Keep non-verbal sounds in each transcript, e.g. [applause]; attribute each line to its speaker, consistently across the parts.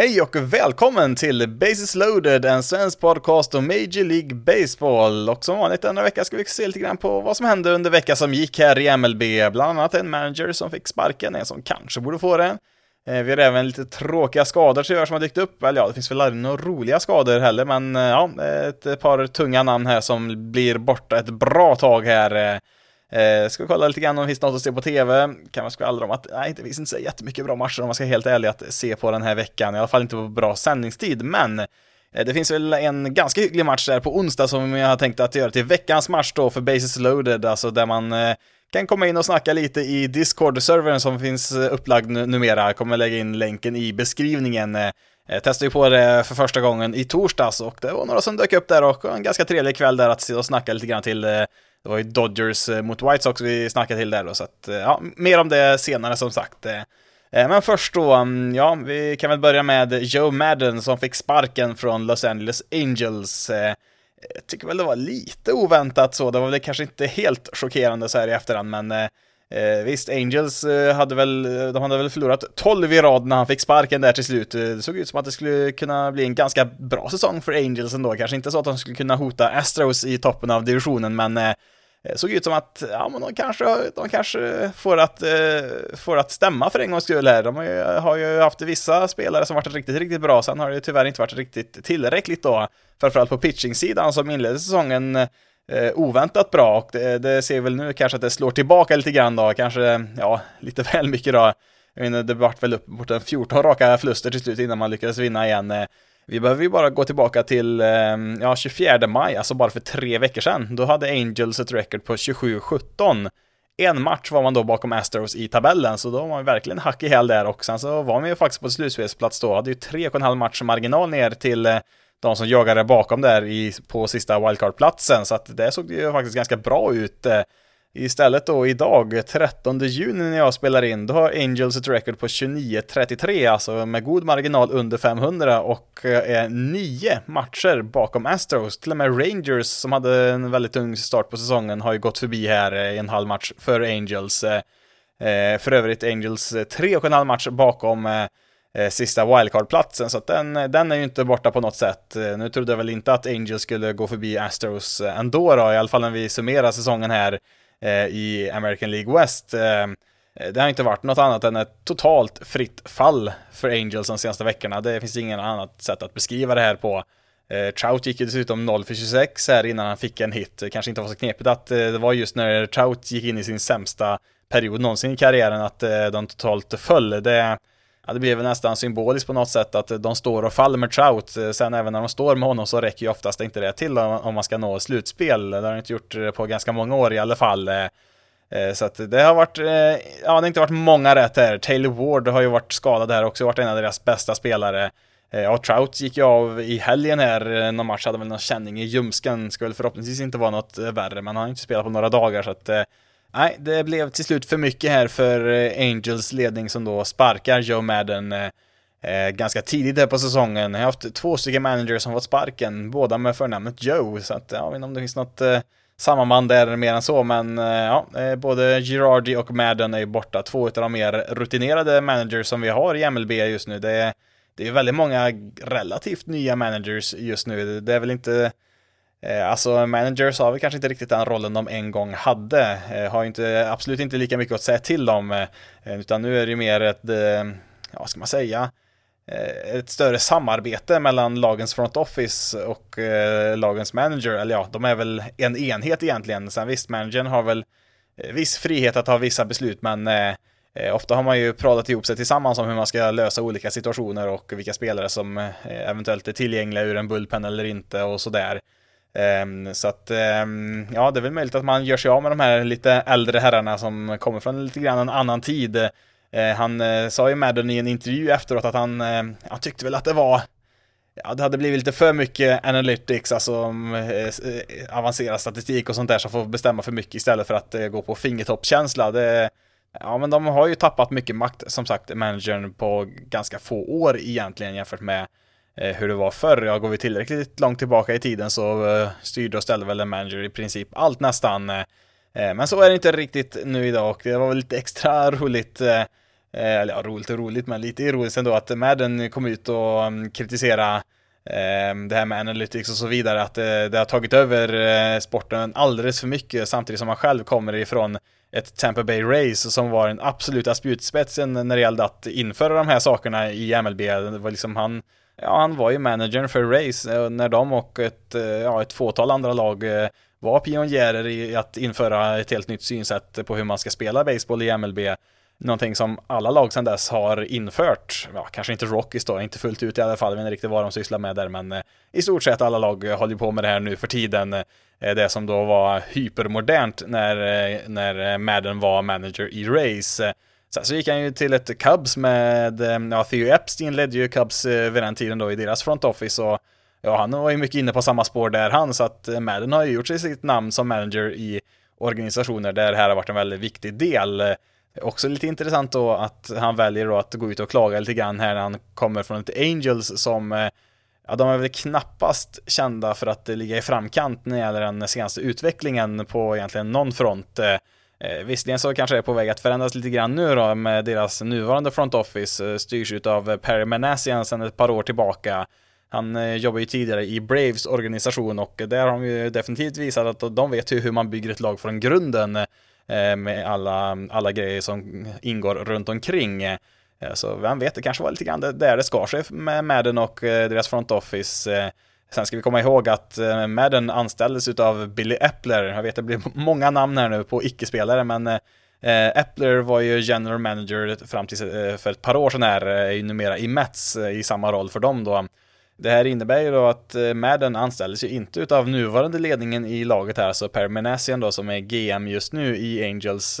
Speaker 1: Hej och välkommen till Basis loaded, en svensk podcast om Major League Baseball. Och som vanligt denna vecka ska vi se lite grann på vad som hände under veckan som gick här i MLB. Bland annat en manager som fick sparken, en som kanske borde få den. Eh, vi har även lite tråkiga skador tyvärr som har dykt upp. Eller ja, det finns väl aldrig några roliga skador heller, men eh, ja, ett par tunga namn här som blir borta ett bra tag här. Eh, Eh, ska vi kolla lite grann om det finns något att se på TV. Kan man skvallra om att nej, det finns inte så jättemycket bra matcher om man ska vara helt ärlig att se på den här veckan. I alla fall inte på bra sändningstid, men eh, det finns väl en ganska hygglig match där på onsdag som jag har tänkt att göra till veckans match då för Basis loaded, alltså där man eh, kan komma in och snacka lite i Discord-servern som finns eh, upplagd numera. Jag kommer lägga in länken i beskrivningen. Eh, jag testade ju på det för första gången i torsdags och det var några som dök upp där och en ganska trevlig kväll där att sitta och snacka lite grann till eh, det var ju Dodgers eh, mot White Sox vi snackade till där då, så att eh, ja, mer om det senare som sagt. Eh. Men först då, mm, ja, vi kan väl börja med Joe Madden som fick sparken från Los Angeles Angels. Jag tycker väl det var lite oväntat så, det var väl kanske inte helt chockerande så här i efterhand, men Eh, visst, Angels eh, hade väl, eh, de hade väl förlorat 12 i rad när han fick sparken där till slut. Eh, det såg ut som att det skulle kunna bli en ganska bra säsong för Angels ändå. Kanske inte så att de skulle kunna hota Astros i toppen av divisionen, men eh, såg ut som att, ja men de kanske, de kanske får att, eh, får att stämma för en gångs skull här. De har ju, har ju haft vissa spelare som varit riktigt, riktigt bra, sen har det tyvärr inte varit riktigt tillräckligt då. Framförallt på pitching-sidan som inledde säsongen eh, oväntat bra och det, det ser väl nu kanske att det slår tillbaka lite grann då, kanske, ja, lite [laughs] väl mycket då. Jag menar, det vart väl upp mot en 14 raka förluster till slut innan man lyckades vinna igen. Eh, vi behöver ju bara gå tillbaka till, ehm, ja, 24 maj, alltså bara för tre veckor sedan. Då hade Angels ett record på 27-17. En match var man då bakom Astros i tabellen, så då var man verkligen hack i häl där och sen så var man ju faktiskt på slutspelsplats då, hade ju 3,5 matcher marginal ner till eh, de som jagade bakom där i, på sista wildcard-platsen, så att det såg ju faktiskt ganska bra ut. Eh, istället då idag, 13 juni när jag spelar in, då har Angels ett record på 29-33, alltså med god marginal under 500 och eh, är nio matcher bakom Astros. Till och med Rangers som hade en väldigt tung start på säsongen har ju gått förbi här eh, i en halv match för Angels. För övrigt Angels tre och en halv match bakom eh, Eh, sista wildcard-platsen, så att den, den är ju inte borta på något sätt. Eh, nu trodde jag väl inte att Angels skulle gå förbi Astros eh, ändå då, i alla fall när vi summerar säsongen här eh, i American League West. Eh, det har inte varit något annat än ett totalt fritt fall för Angels de senaste veckorna. Det finns ingen annat sätt att beskriva det här på. Trout gick ju dessutom 0 för 26 här innan han fick en hit. Det kanske inte var så knepigt att det var just när Trout gick in i sin sämsta period någonsin i karriären att de totalt föll. Det, ja, det blir väl nästan symboliskt på något sätt att de står och faller med Trout. Sen även när de står med honom så räcker ju oftast inte det till om man ska nå slutspel. Det har de inte gjort på ganska många år i alla fall. Eh, eh, så att det har varit, eh, ja det har inte varit många rätt här. Taylor Ward har ju varit skadad här också, varit en av deras bästa spelare. Ja, Trout gick ju av i helgen här, någon match hade väl någon känning i ljumsken, skulle förhoppningsvis inte vara något värre, men han har inte spelat på några dagar så att Nej, det blev till slut för mycket här för eh, Angels ledning som då sparkar Joe Madden eh, eh, ganska tidigt här på säsongen. Jag har haft två stycken managers som fått sparken, båda med förnamnet Joe, så att jag vet inte om det finns något eh, sammanband där mer än så, men eh, ja, eh, både Girardi och Madden är ju borta, två av de mer rutinerade managers som vi har i MLB just nu. Det är, det är väldigt många relativt nya managers just nu. Det är väl inte Eh, alltså managers har väl kanske inte riktigt den rollen de en gång hade. Eh, har inte, absolut inte lika mycket att säga till om. Eh, utan nu är det ju mer ett, ja vad ska man säga, ett större samarbete mellan lagens front office och lagens manager. Eller ja, de är väl en enhet egentligen. Sen visst, managern har väl viss frihet att ha vissa beslut, men Ofta har man ju pratat ihop sig tillsammans om hur man ska lösa olika situationer och vilka spelare som eventuellt är tillgängliga ur en bullpen eller inte och sådär. Um, så att, um, ja, det är väl möjligt att man gör sig av med de här lite äldre herrarna som kommer från lite grann en annan tid. Uh, han uh, sa ju Madden i en intervju efteråt att han, uh, han tyckte väl att det var Ja, det hade blivit lite för mycket analytics, alltså avancerad statistik och sånt där som får bestämma för mycket istället för att gå på fingertoppskänsla. Det, ja, men de har ju tappat mycket makt, som sagt, managern på ganska få år egentligen jämfört med Eh, hur det var förr. Ja, går vi tillräckligt långt tillbaka i tiden så eh, styrde och ställde väl en manager i princip allt nästan. Eh, men så är det inte riktigt nu idag och det var väl lite extra roligt eller ja, roligt och roligt, men lite ironiskt ändå att Madden kom ut och mm, kritiserade kritisera det här med analytics och så vidare, att det har tagit över sporten alldeles för mycket samtidigt som man själv kommer ifrån ett Tampa Bay Race som var den absoluta spjutspetsen när det gällde att införa de här sakerna i MLB. Det var liksom han, ja han var ju managern för Race eh, när de och ett, eh, ja, ett fåtal andra lag eh, var pionjärer i att införa ett helt nytt synsätt på hur man ska spela baseball i MLB. Någonting som alla lag sedan dess har infört. Ja, kanske inte Rockies då, inte fullt ut i alla fall, jag vet inte riktigt vad de sysslar med där, men i stort sett alla lag håller på med det här nu för tiden. Det som då var hypermodernt när, när Madden var manager i Race. Sen så gick han ju till ett Cubs med, eh, ja, Theo Epstein ledde ju Cubs eh, vid den tiden då i deras front office och ja, han var ju mycket inne på samma spår där han, så att eh, Madden har ju gjort sig sitt namn som manager i organisationer där det här har varit en väldigt viktig del. Också lite intressant då att han väljer då att gå ut och klaga lite grann här när han kommer från ett Angels som Ja, de är väl knappast kända för att ligga i framkant när det gäller den senaste utvecklingen på egentligen någon front. Eh, visserligen så kanske det är på väg att förändras lite grann nu då med deras nuvarande front office eh, styrs av eh, Perry Manassian sedan ett par år tillbaka. Han eh, jobbar ju tidigare i Braves organisation och där har de ju definitivt visat att de vet hur man bygger ett lag från grunden eh, med alla, alla grejer som ingår runt omkring. Eh, så vem vet, det kanske var lite grann där det skar sig med Madden och eh, deras front office. Eh, Sen ska vi komma ihåg att eh, Madden anställdes av Billy Epler. Jag vet det blir [laughs] många namn här nu på icke-spelare, men eh, Epler var ju general manager fram till eh, för ett par år sedan här, är ju numera i Mets i samma roll för dem då. Det här innebär ju då att Madden anställdes ju inte utav nuvarande ledningen i laget här, alltså Per Manassian då som är GM just nu i Angels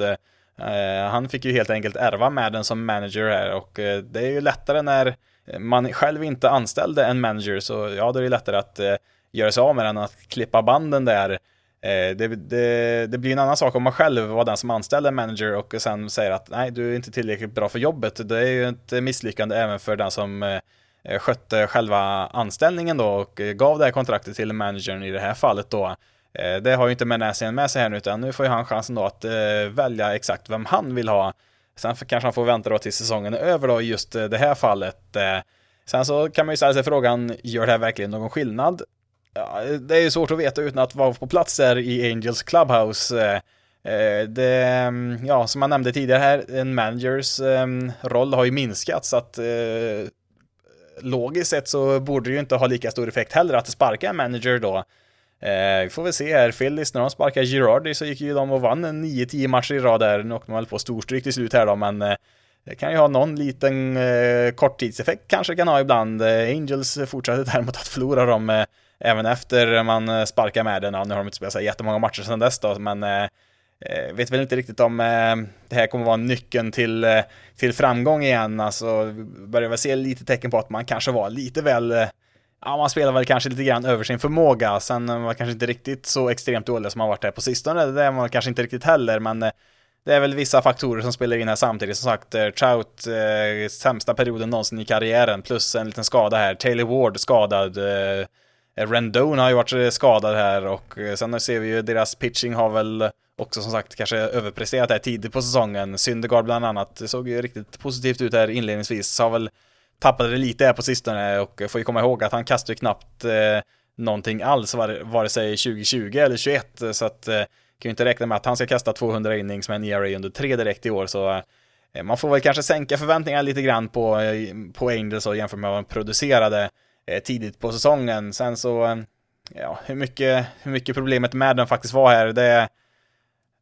Speaker 1: han fick ju helt enkelt ärva Madden som manager här och det är ju lättare när man själv inte anställde en manager så ja, då är det lättare att eh, göra sig av med den att klippa banden där. Eh, det, det, det, blir en annan sak om man själv var den som anställde en manager och sen säger att nej, du är inte tillräckligt bra för jobbet. Det är ju ett misslyckande även för den som Eh, skötte själva anställningen då och eh, gav det här kontraktet till managern i det här fallet då. Det har ju inte Menäsien med sig här nu, utan nu får ju han chansen då att välja exakt vem han vill ha. Sen kanske han får vänta då tills säsongen är över då i just eh, det här fallet. Eh. Sen så kan man ju ställa sig frågan, gör det här verkligen någon skillnad? Ja, det är ju svårt att veta utan att vara på plats där i Angels Clubhouse. Eh. Det, mm, ja, som jag nämnde tidigare här, en managers ehm, roll har ju minskat så att logiskt sett så borde det ju inte ha lika stor effekt heller att sparka en manager då. Eh, vi får väl se här, Phillies när de sparkade Girardi så gick ju de och vann en 9-10 matcher i rad där. Nu åkte man väl på storstryk till slut här då, men eh, det kan ju ha någon liten eh, korttidseffekt kanske kan ha ibland. Eh, Angels fortsatte däremot att förlora dem eh, även efter man eh, sparkar med den. Ja, nu har de inte spelat så jättemånga matcher sedan dess då, men eh, eh, vet väl inte riktigt om eh, det här kommer vara nyckeln till, eh, till framgång igen. Alltså, börjar väl se lite tecken på att man kanske var lite väl eh, Ja, man spelar väl kanske lite grann över sin förmåga. Sen var kanske inte riktigt så extremt dålig som man varit här på sistone. Det är man kanske inte riktigt heller, men eh, det är väl vissa faktorer som spelar in här samtidigt. Som sagt, eh, Trout, eh, sämsta perioden någonsin i karriären, plus en liten skada här. Taylor Ward skadad. Eh, Rendon har ju varit eh, skadad här och sen ser vi ju deras pitching har väl också som sagt kanske överpresterat här tidigt på säsongen. Syndergaard bland annat det såg ju riktigt positivt ut här inledningsvis. Har väl tappade det lite här på sistone och får ju komma ihåg att han kastade knappt eh, någonting alls vare, vare sig 2020 eller 2021 så att eh, kan ju inte räkna med att han ska kasta 200 innings med en ERA under tre direkt i år så eh, man får väl kanske sänka förväntningarna lite grann på, eh, på Angels och jämfört med vad de producerade eh, tidigt på säsongen. Sen så, eh, ja, hur mycket, hur mycket problemet med den faktiskt var här, det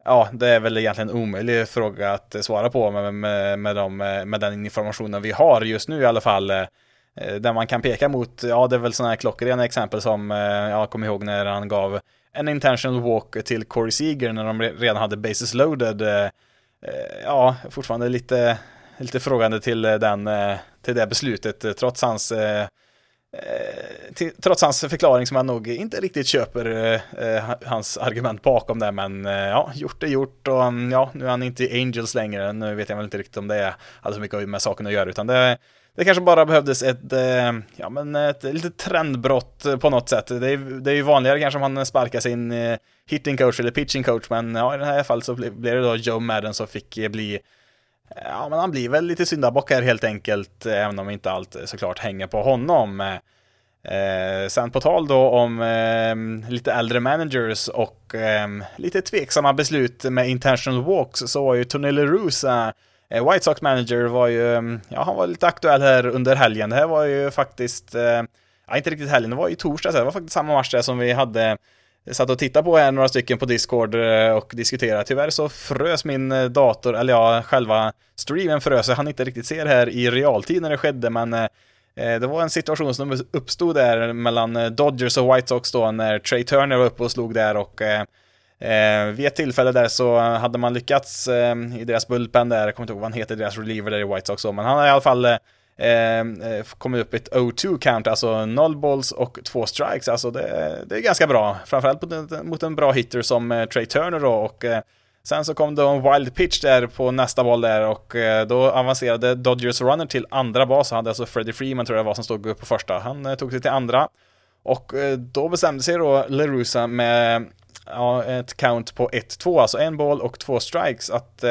Speaker 1: ja, det är väl egentligen en omöjlig fråga att svara på med, med, med, de, med den informationen vi har just nu i alla fall. Eh, där man kan peka mot, ja det är väl sådana här klockrena exempel som, eh, jag kommer ihåg när han gav en intentional walk till Corey Seager när de redan hade bases loaded. Eh, ja, fortfarande lite, lite frågande till, den, till det beslutet trots hans Eh, till, trots hans förklaring som jag nog inte riktigt köper eh, eh hans argument bakom det, men eh, ja, gjort är gjort och mm, ja, nu är han inte i Angels längre, nu vet jag väl inte riktigt om det hade så mycket med saken att göra, utan det, det kanske bara behövdes ett, eh, ja men ett litet trendbrott på något sätt. Det är, det är ju vanligare kanske om han sparkar sin eh, hitting coach eller pitching coach, men ja, i det här fallet så blev det då Joe Madden som fick eh, bli Ja, men han blir väl lite syndabock här helt enkelt, eh, även om inte allt eh, såklart hänger på honom. Eh, eh, sen på tal då om eh, lite äldre managers och eh, lite tveksamma beslut med intentional walks så var ju Tony LaRusa eh, White Sox manager var ju, ja han var lite aktuell här under helgen. Det här var ju faktiskt, eh, ja inte riktigt helgen, det var ju torsdag, det var faktiskt samma match där som vi hade satt och tittade på här några stycken på Discord eh, och diskuterade. Tyvärr så frös min eh, dator, eller ja, själva streamen frös. Jag hann inte riktigt se det här i realtid när det skedde, men eh, det var en situation som uppstod där mellan Dodgers och White Sox då när Trey Turner var uppe och slog där och eh, vid ett tillfälle där så hade man lyckats eh, i deras bullpen där, jag kommer inte ihåg vad han heter, deras reliever där i White Sox, men han har i alla fall Eh, eh, eh kommit upp ett O2 count, alltså noll balls och två strikes. Alltså det, det är ganska bra, framförallt mot, mot en bra hitter som eh, Trey Turner då och eh, Sen så kom det en wild pitch där på nästa boll där och eh, då avancerade Dodgers runner till andra bas. Han hade alltså Freddie Freeman tror jag var som stod upp på första. Han eh, tog sig till andra. Och då bestämde sig då LeRusa med ja, ett count på 1-2, alltså en boll och två strikes, att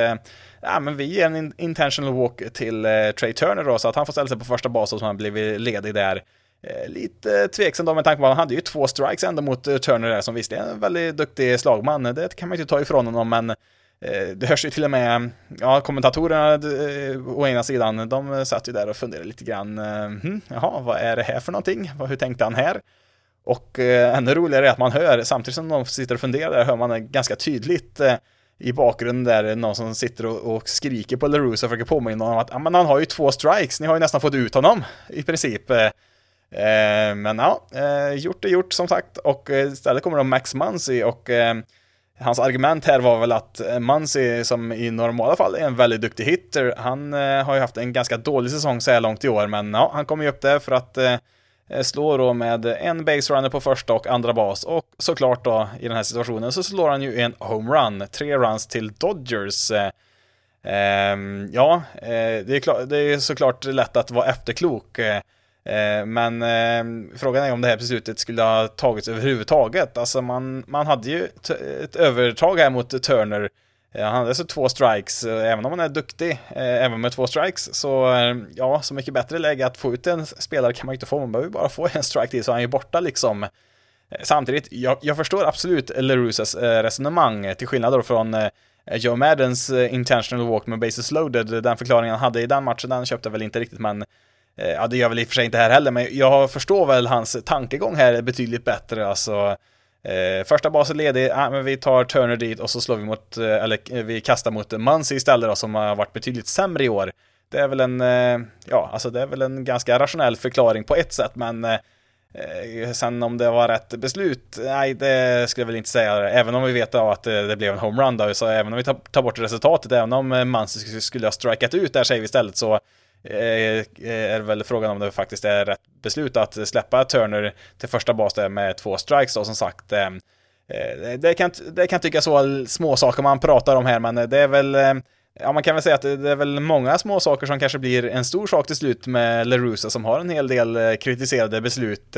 Speaker 1: ja, men vi ger en intentional walk till eh, Trey Turner då, så att han får ställa sig på första bas och så han blivit ledig där. Eh, lite tveksam då med tanke på att han hade ju två strikes ändå mot eh, Turner där som visserligen är en väldigt duktig slagman, det kan man ju inte ta ifrån honom, men eh, det hörs ju till och med, ja, kommentatorerna eh, å ena sidan, de satt ju där och funderade lite grann, hm, jaha, vad är det här för någonting? Hur tänkte han här? Och eh, ännu roligare är att man hör, samtidigt som de sitter och funderar där, hör man ganska tydligt eh, i bakgrunden där någon som sitter och, och skriker på LaRusa och försöker påminna honom att men han har ju två strikes, ni har ju nästan fått ut honom i princip. Eh, eh men ja, eh, gjort är gjort som sagt. Och eh, istället kommer då Max Muncy och eh, hans argument här var väl att eh, Muncy som i normala fall är en väldigt duktig hitter, han eh, har ju haft en ganska dålig säsong så här långt i år, men ja, han kommer ju upp där för att Eh, Eh, slår då med en base runner på första och andra bas och såklart då i den här situationen så slår han ju en homerun, tre runs till Dodgers. Eh, ehm, ja, eh, det är, klart, det är såklart lätt att vara efterklok. Eh, men ehm, frågan är om det här beslutet skulle ha tagits överhuvudtaget. Alltså man, man hade ju ett övertag här mot Turner Eh, han hade alltså två strikes, eh, även om han är duktig, eh, även med två strikes, så ja, så mycket bättre läge att få ut en spelare kan man ju inte få, man behöver bara få [laughs] en strike till så han är borta liksom. Samtidigt, jag, jag förstår absolut LeRusas resonemang, till skillnad då från Joe Maddens intentional walk med bases loaded, den förklaringen han hade i den matchen, den köpte jag väl inte riktigt, men ja, det gör väl i och för sig inte här heller, men jag förstår väl hans tankegång här betydligt bättre, alltså. Eh, första basen ledig, ah, men vi tar Turner dit och så slår vi mot, eh, eller eh, vi kastar mot Muncy istället då, som har varit betydligt sämre i år. Det är väl en, eh, ja, alltså det är väl en ganska rationell förklaring på ett sätt, men eh, sen om det var rätt beslut, nej det skulle jag väl inte säga. Även om vi vet att det, det blev en homerun då, så även om vi tar, tar bort resultatet, även om eh, Muncy skulle ha strikat ut där säger vi istället, så Eh, eh, är väl frågan om det faktiskt är rätt beslut att släppa Turner till första bas där med två strikes då som sagt. Eh, det kan, det kan tyckas vara små saker man pratar om här, men det är väl Ja, man kan väl säga att det är väl många små saker som kanske blir en stor sak till slut med LeRusa som har en hel del kritiserade beslut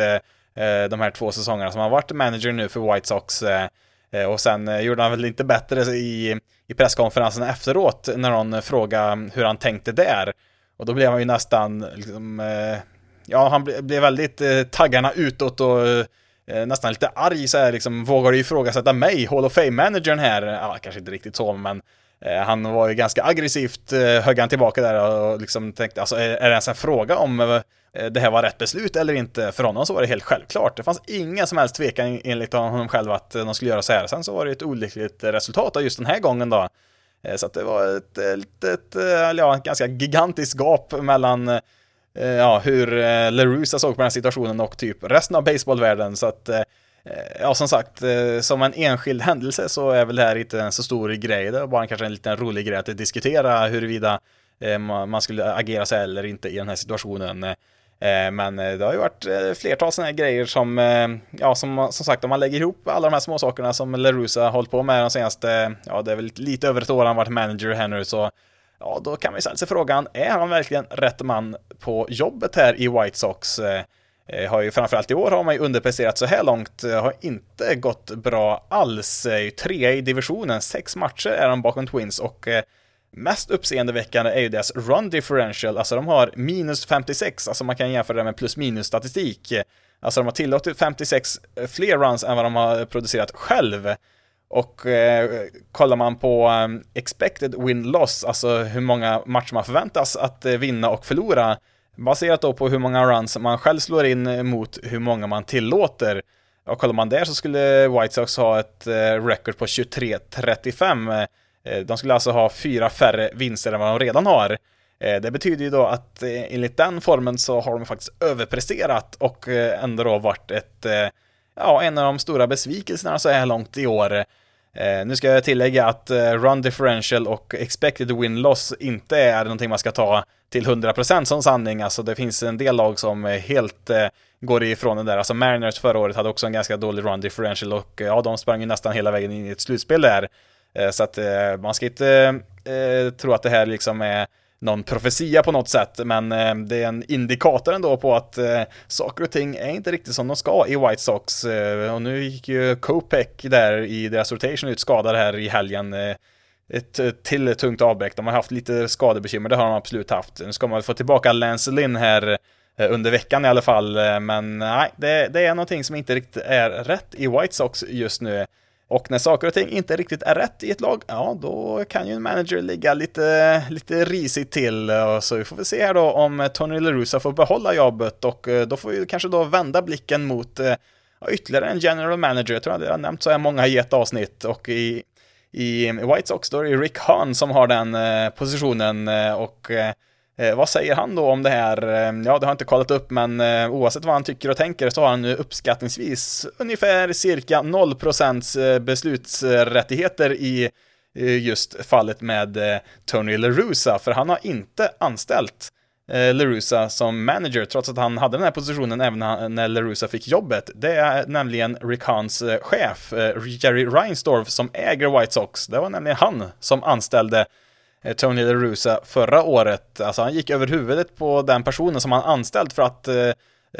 Speaker 1: de här två säsongerna som har varit manager nu för White Sox. Och sen gjorde han väl inte bättre i, i presskonferensen efteråt när någon frågade hur han tänkte där. Och då blev han ju nästan, liksom, eh, ja han ble, blev väldigt eh, taggarna utåt och eh, nästan lite arg så här, liksom, vågar du ifrågasätta mig, Hall of Fame-managern här? Ja, kanske inte riktigt så, men eh, han var ju ganska aggressivt, eh, högg han tillbaka där och liksom tänkte, alltså är, är det ens en fråga om eh, det här var rätt beslut eller inte? För honom så var det helt självklart. Det fanns ingen som helst tvekan enligt honom själv att de skulle göra så här. Sen så var det ett olyckligt resultat av just den här gången då. Eh, så att det var ett, eh, litet, eh, ja, ett ganska gigantiskt gap mellan ja, hur LaRusa såg på den här situationen och typ resten av baseballvärlden. Så att, ja, som sagt, som en enskild händelse så är väl det här inte en så stor grej. Det var bara kanske en liten rolig grej att diskutera huruvida man skulle agera sig eller inte i den här situationen. Eh, men eh, det har ju varit eh, flertal sådana här grejer som, ja som, som sagt om man lägger ihop alla de här små sakerna som LaRusa har hållit på med de senaste, ja det är väl lite över ett år han varit manager här nu så Ja, då kan man ju ställa sig frågan, är han verkligen rätt man på jobbet här i White Sox? Har ju framförallt i år har man ju underpresterat så här långt, har inte gått bra alls. Trea i divisionen, sex matcher är de bakom Twins och Mest uppseendeväckande är ju deras run differential, alltså de har minus 56, alltså man kan jämföra det med plus minus statistik. Alltså de har tillåtit 56 eh, fler runs än vad de har producerat själv. Och eh, kollar man på um, expected win-loss, alltså hur många matcher man förväntas att eh, vinna och förlora, baserat då på hur många runs man själv slår in mot hur många man tillåter. Och kollar man där så skulle White Sox ha ett eh, record på 23-35. Eh, de skulle alltså ha fyra färre vinster än vad de redan har. Eh, det betyder ju då att eh, enligt den formen så har de faktiskt överpresterat och ändå då varit ett, ja, en av de stora besvikelserna så här långt i år. Nu ska jag tillägga att run differential och expected win-loss inte är någonting man ska ta till 100% som sanning. Alltså det finns en del lag som helt går ifrån det där. Alltså Mariners förra året hade också en ganska dålig run differential och ja, de sprang ju nästan hela vägen in i ett slutspel där. Eh, så att eh, man ska inte eh, tro att det här liksom är någon profetia på något sätt, men det är en indikator ändå på att eh, saker och ting är inte riktigt som de ska i White Sox. Och nu gick ju Kopek där i deras rotation ut skadad här i helgen. Ett till tungt avbräck. De har haft lite skadebekymmer, det har de absolut haft. Nu ska man få tillbaka Lance Lynn här under veckan i alla fall, men nej, det, det är någonting som inte riktigt är rätt i White Sox just nu. Och när saker och ting inte riktigt är rätt i ett lag, ja då kan ju en manager ligga lite, lite risigt till. Så vi får väl se här då om Tony LaRusa får behålla jobbet och eh, då får vi kanske då vända blicken mot eh, ja, ytterligare en general manager. Jag tror att jag har nämnt så här många i ett avsnitt och i, i White Sox då är det Rick Hahn som har den eh, positionen och Eh, vad säger han då om det här? Eh, ja, det har jag inte kollat upp, men eh, oavsett vad han tycker och tänker så har han nu uppskattningsvis ungefär cirka 0% eh, beslutsrättigheter i eh, just fallet med Tony LaRusa, för han har inte anställt LaRusa som manager, trots att han hade den här positionen även när LaRusa fick jobbet. Det är nämligen Rick Hans chef, Jerry Reinsdorf, som äger White Sox. Det var nämligen han som anställde Eh, Tony LaRusa förra året. Alltså han gick över huvudet på den personen som han anställt för att eh,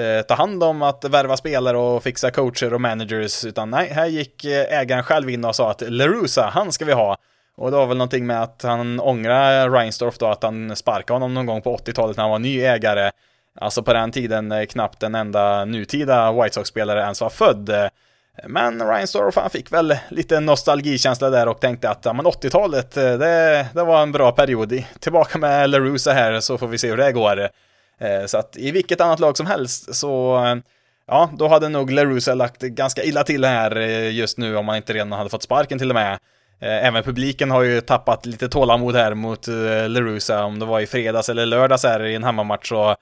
Speaker 1: eh ta hand om att värva spelare och fixa coacher och managers, utan nej, här gick eh, ägaren själv in och sa att LaRusa, han ska vi ha. Och det var väl någonting med att han ångrar Reinsdorf då, att han sparkade honom någon gång på 80-talet när han var ny ägare. Alltså på den tiden knappt en enda nutida White Sox-spelare ens var född. Men Ryan Storff han fick väl lite nostalgikänsla där och tänkte att ja, 80-talet, eh, det, det var en bra period. Tillbaka med LaRusa här så får vi se hur det går. Eh, så att i vilket annat lag som helst så, ja, då hade nog LaRusa lagt ganska illa till här eh, just nu om man inte redan hade fått sparken till och med. Även publiken har ju tappat lite tålamod här mot LaRusa, om det var i fredags eller lördags här i en hemmamatch så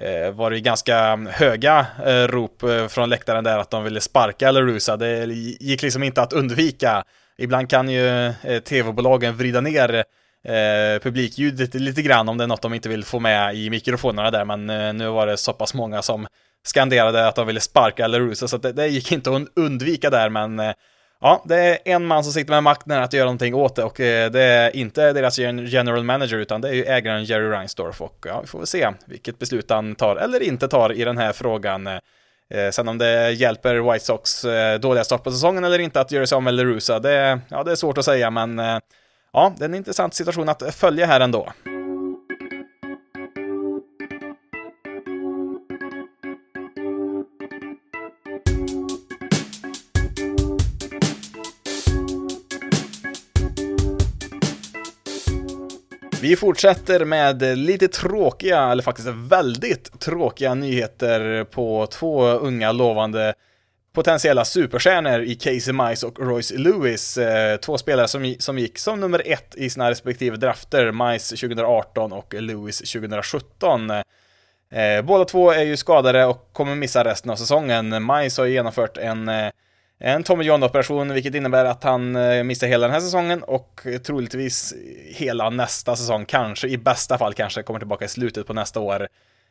Speaker 1: Eh, var det ganska mm, höga eh, rop eh, från läktaren där att de ville sparka LaRusa. Det gick liksom inte att undvika. Ibland kan ju eh, tv-bolagen vrida ner eh, publikljudet lite grann om det är något de inte vill få med i mikrofonerna där, men eh, nu var det så pass många som skanderade att de ville sparka LaRusa, så det, det gick inte att undvika där, men eh, Ja, det är en man som sitter med makten att göra någonting åt det och eh, det är inte deras general manager utan det är ju ägaren Jerry Reinsdorf och ja, vi får väl se vilket beslut han tar eller inte tar i den här frågan. Eh, eh, sen om det hjälper White Sox dåliga start på säsongen eller inte att göra sig av med LaRusa, det, ja, det är svårt att säga men ja, det är en intressant situation att följa här ändå. Vi fortsätter med lite tråkiga, eller faktiskt väldigt tråkiga nyheter på två unga lovande potentiella superstjärnor i Casey Mice och Royce Lewis. Eh, två spelare som, som gick som nummer ett i sina respektive drafter, Mice 2018 och Lewis 2017. Eh, båda två är ju skadade och kommer missa resten av säsongen. Mice har genomfört en eh, en Tommy John-operation, vilket innebär att han eh, missar hela den här säsongen och troligtvis hela nästa säsong, kanske i bästa fall kanske kommer tillbaka i slutet på nästa år.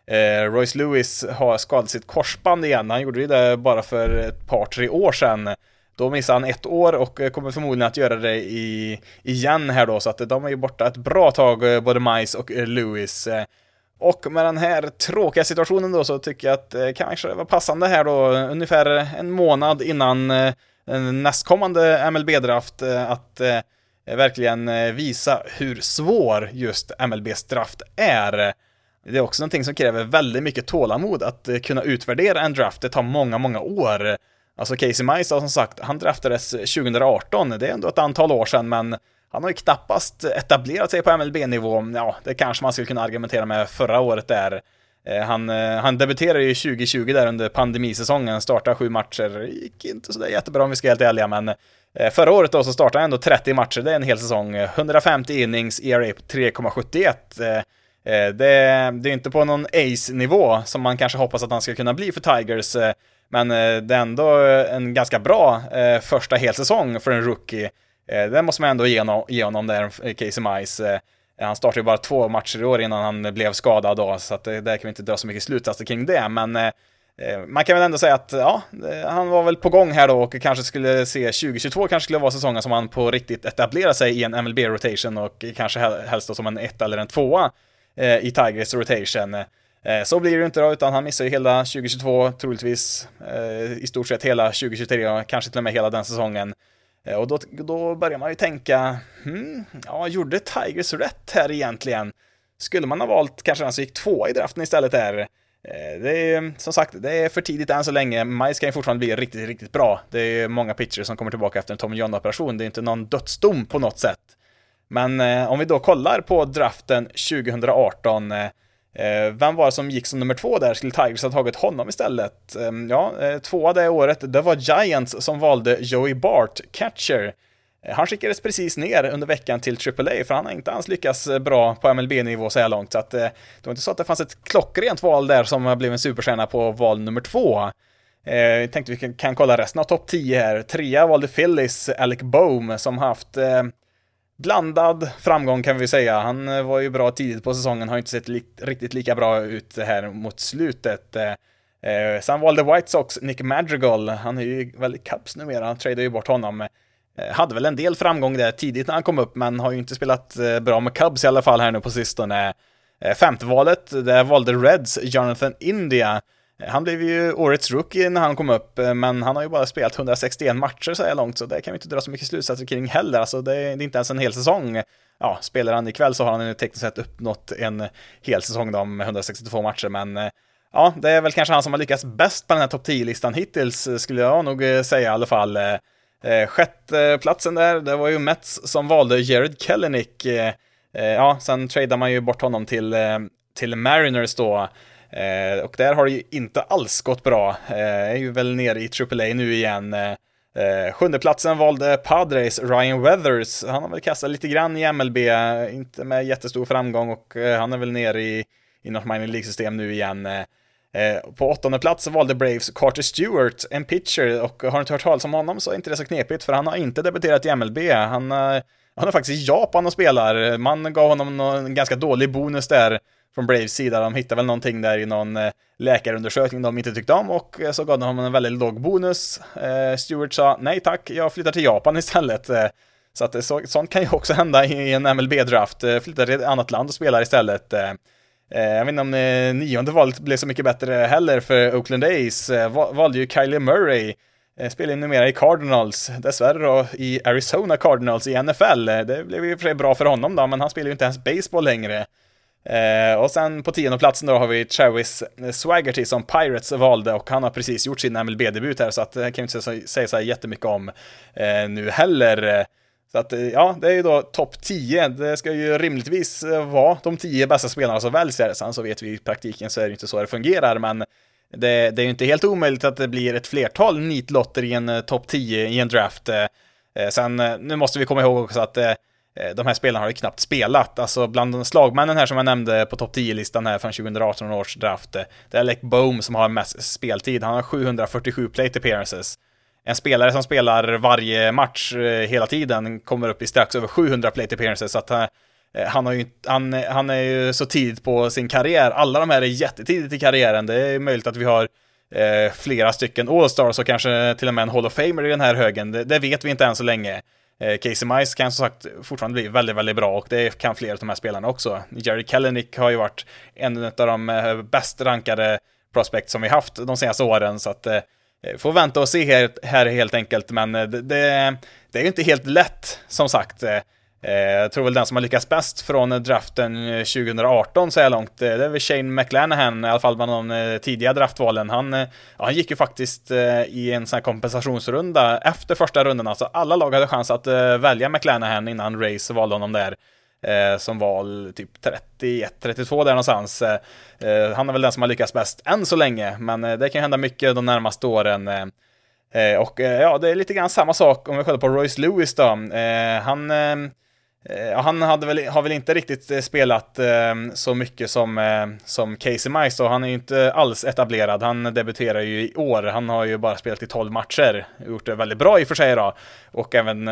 Speaker 1: Eh, Royce Lewis har skadat sitt korsband igen, han gjorde det bara för ett par, tre år sedan. Då missade han ett år och eh, kommer förmodligen att göra det i, igen här då, så att de är ju borta ett bra tag, eh, både Mice och Lewis. Och med den här tråkiga situationen då så tycker jag att eh, det kanske var passande här då, ungefär en månad innan eh, nästkommande MLB-draft, eh, att eh, verkligen eh, visa hur svår just MLBs draft är. Det är också någonting som kräver väldigt mycket tålamod att eh, kunna utvärdera en draft. Det tar många, många år. Alltså Casey Mice som sagt, han draftades 2018, det är ändå ett antal år sedan, men han har ju knappast etablerat sig på MLB-nivå. Ja, det kanske man skulle kunna argumentera med förra året där. Eh, han, eh, han debuterade ju 2020 där under pandemisäsongen, startade sju matcher, gick inte sådär jättebra om vi ska vara helt ärliga, men eh, förra året då så startade han ändå 30 matcher, det är en hel säsong, 150 innings, ERA 3,71. Det, det är inte på någon ace-nivå som man kanske hoppas att han ska kunna bli för Tigers, men det är ändå en ganska bra första helsäsong för en rookie. Eh, det måste man ändå ge honom, ge honom där, Casey Mice. Eh, han startade ju bara två matcher i år innan han blev skadad då, så att eh, där kan vi inte dra så mycket slutsatser kring det, men eh, man kan väl ändå säga att ja, han var väl på gång här då och kanske skulle se 2022 kanske skulle vara säsongen som han på riktigt etablerar sig i en MLB-rotation och kanske helst då som en ett eller en tvåa eh, i Tigers rotation. Eh, så blir det ju inte då, utan han missar ju hela 2022, troligtvis eh, i stort sett hela 2023 och kanske till och med hela den säsongen. Eh, och då, då börjar man ju tänka, hmm, ja, gjorde Tigers rätt här egentligen? Skulle man ha valt kanske den som gick två i draften istället där? Eh, det är som sagt, det är för tidigt än så länge. Majs kan ju fortfarande bli riktigt, riktigt bra. Det är många pitchers som kommer tillbaka efter en Tom John-operation. Det är inte någon dödsdom på något sätt. Men eh, om vi då kollar på draften 2018 Eh, Eh, vem var det som gick som nummer två där? Skulle Tigers ha tagit honom istället? Ehm, ja, eh, tvåa det året, det var Giants som valde Joey Bart, catcher. Eh, han skickades precis ner under veckan till AAA, för han har inte alls lyckats eh, bra på MLB-nivå så här långt, så att eh, det var inte så att det fanns ett klockrent val där som blev en superstjärna på val nummer två. Jag tänkte vi kan, kan kolla resten av topp 10 här. Trea valde Phillies, Alec Bohm, som haft blandad framgång kan vi säga. Han eh, var ju bra tidigt på säsongen, har inte sett li riktigt lika bra ut här mot slutet. Eh, eh sen valde White Sox Nick Madrigal, han är ju väldigt kaps numera, han tradade ju bort honom. Eh, hade väl en del framgång där tidigt när han kom upp, men har ju inte spelat eh, bra med Cubs i alla fall här nu på sistone. Eh, femte valet, där valde Reds Jonathan India. Han blev ju årets rookie när han kom upp, eh, men han har ju bara spelat 161 matcher så här långt, så det kan vi inte dra så mycket slutsatser kring heller. Alltså det är, inte ens en hel säsong. Ja, spelar han ikväll så har han ju tekniskt sett uppnått en hel säsong då med 162 matcher, men eh, ja, det är väl kanske han som har lyckats bäst på den här topp 10-listan hittills, eh, skulle jag nog säga i alla fall. Sjätte platsen där, det var ju Mets som valde Jared Kellenick. Ja, sen tradar man ju bort honom till, till Mariners då. Eh, och där har det ju inte alls gått bra. Eh, är ju väl nere i AAA nu igen. Eh, eh, sjundeplatsen valde Padres Ryan Weathers. Han har väl kastat lite grann i MLB, inte med jättestor framgång och eh, han är väl nere i, i något minor League-system nu igen. Eh, eh på åttonde plats valde Braves Carter Stewart, en pitcher, och har du inte hört talas om honom så är inte det så knepigt, för han har inte debuterat i MLB. Han, eh, han är faktiskt i Japan och spelar. Man gav honom en ganska dålig bonus där från Braves sida. De hittade väl någonting där i någon eh, läkarundersökning de inte tyckte om och eh, så gav de honom en väldigt låg bonus. Eh, Stewart sa nej tack, jag flyttar till Japan istället. Så att så, sånt kan ju också [laughs] hända i en MLB-draft. Flyttar till ett annat land och spelar istället. Jag vet inte om nionde valet blev så mycket bättre heller för Oakland A's. Valde ju Kylie Murray. Spelar ju numera i Cardinals, dessvärre då i Arizona Cardinals i NFL. Det blev ju för sig bra för honom då, men han spelar ju inte ens baseball längre. Eh, och sen på tionde platsen då har vi Travis Swaggerty som Pirates valde och han har precis gjort sin MLB-debut här så att det kan vi inte säga, så här jättemycket om eh, nu heller. Så att eh, ja, det är ju då topp 10. Det ska ju rimligtvis eh, vara de 10 bästa spelarna som väljs här. Sen så vet vi i praktiken så är det inte så det fungerar, men det, det är ju inte helt omöjligt att det blir ett flertal nitlotter i en topp 10 i en draft. Sen, nu måste vi komma ihåg också att Eh, de här spelarna har ju knappt spelat. Alltså bland de slagmännen här som jag nämnde på topp 10-listan här från 2018 års draft, eh, det är Alec Bohm som har mest speltid. Han har 747 plate appearances. En spelare som spelar varje match eh, hela tiden kommer upp i strax över 700 plate appearances, så att han, har ju, han, han är ju så tidigt på sin karriär. Alla de här är jättetidigt i karriären. Det är möjligt att vi har eh, flera stycken All-stars och kanske till och med en Hall of Famer i den här högen. Det, det vet vi inte än så länge. Eh, Casey Mice kan som sagt fortfarande bli väldigt, väldigt bra och det kan fler av de här spelarna också. Jerry Kellenick har ju varit en av de eh, bäst rankade prospect som vi haft de senaste åren, så att eh, får vänta och se här, här helt enkelt, men det, det, det är ju inte helt lätt, som sagt. Eh, jag tror väl den som har lyckats bäst från draften eh, 2018 så här långt, eh, det är väl Shane McLanahan, i alla fall bland de tidiga draftvalen. Han, ja, han gick ju faktiskt i en sån här kompensationsrunda efter första rundan, alltså alla lag hade chans att välja McLanahan innan Race valde honom där eh, som val typ 31-32 där någonstans. Eh, han är väl den som har lyckats bäst än så länge, men det kan hända mycket de närmaste åren. Och ja, det är lite grann samma sak om vi kollar på Royce Lewis då. han Eh, han hade väl, har väl inte riktigt eh, spelat ehm, så mycket som, eh, som Casey Mice och han är ju inte alls etablerad. Han debuterar ju i år. Han har ju bara spelat i 12 matcher. Gjort det väldigt bra i och för sig då. Och även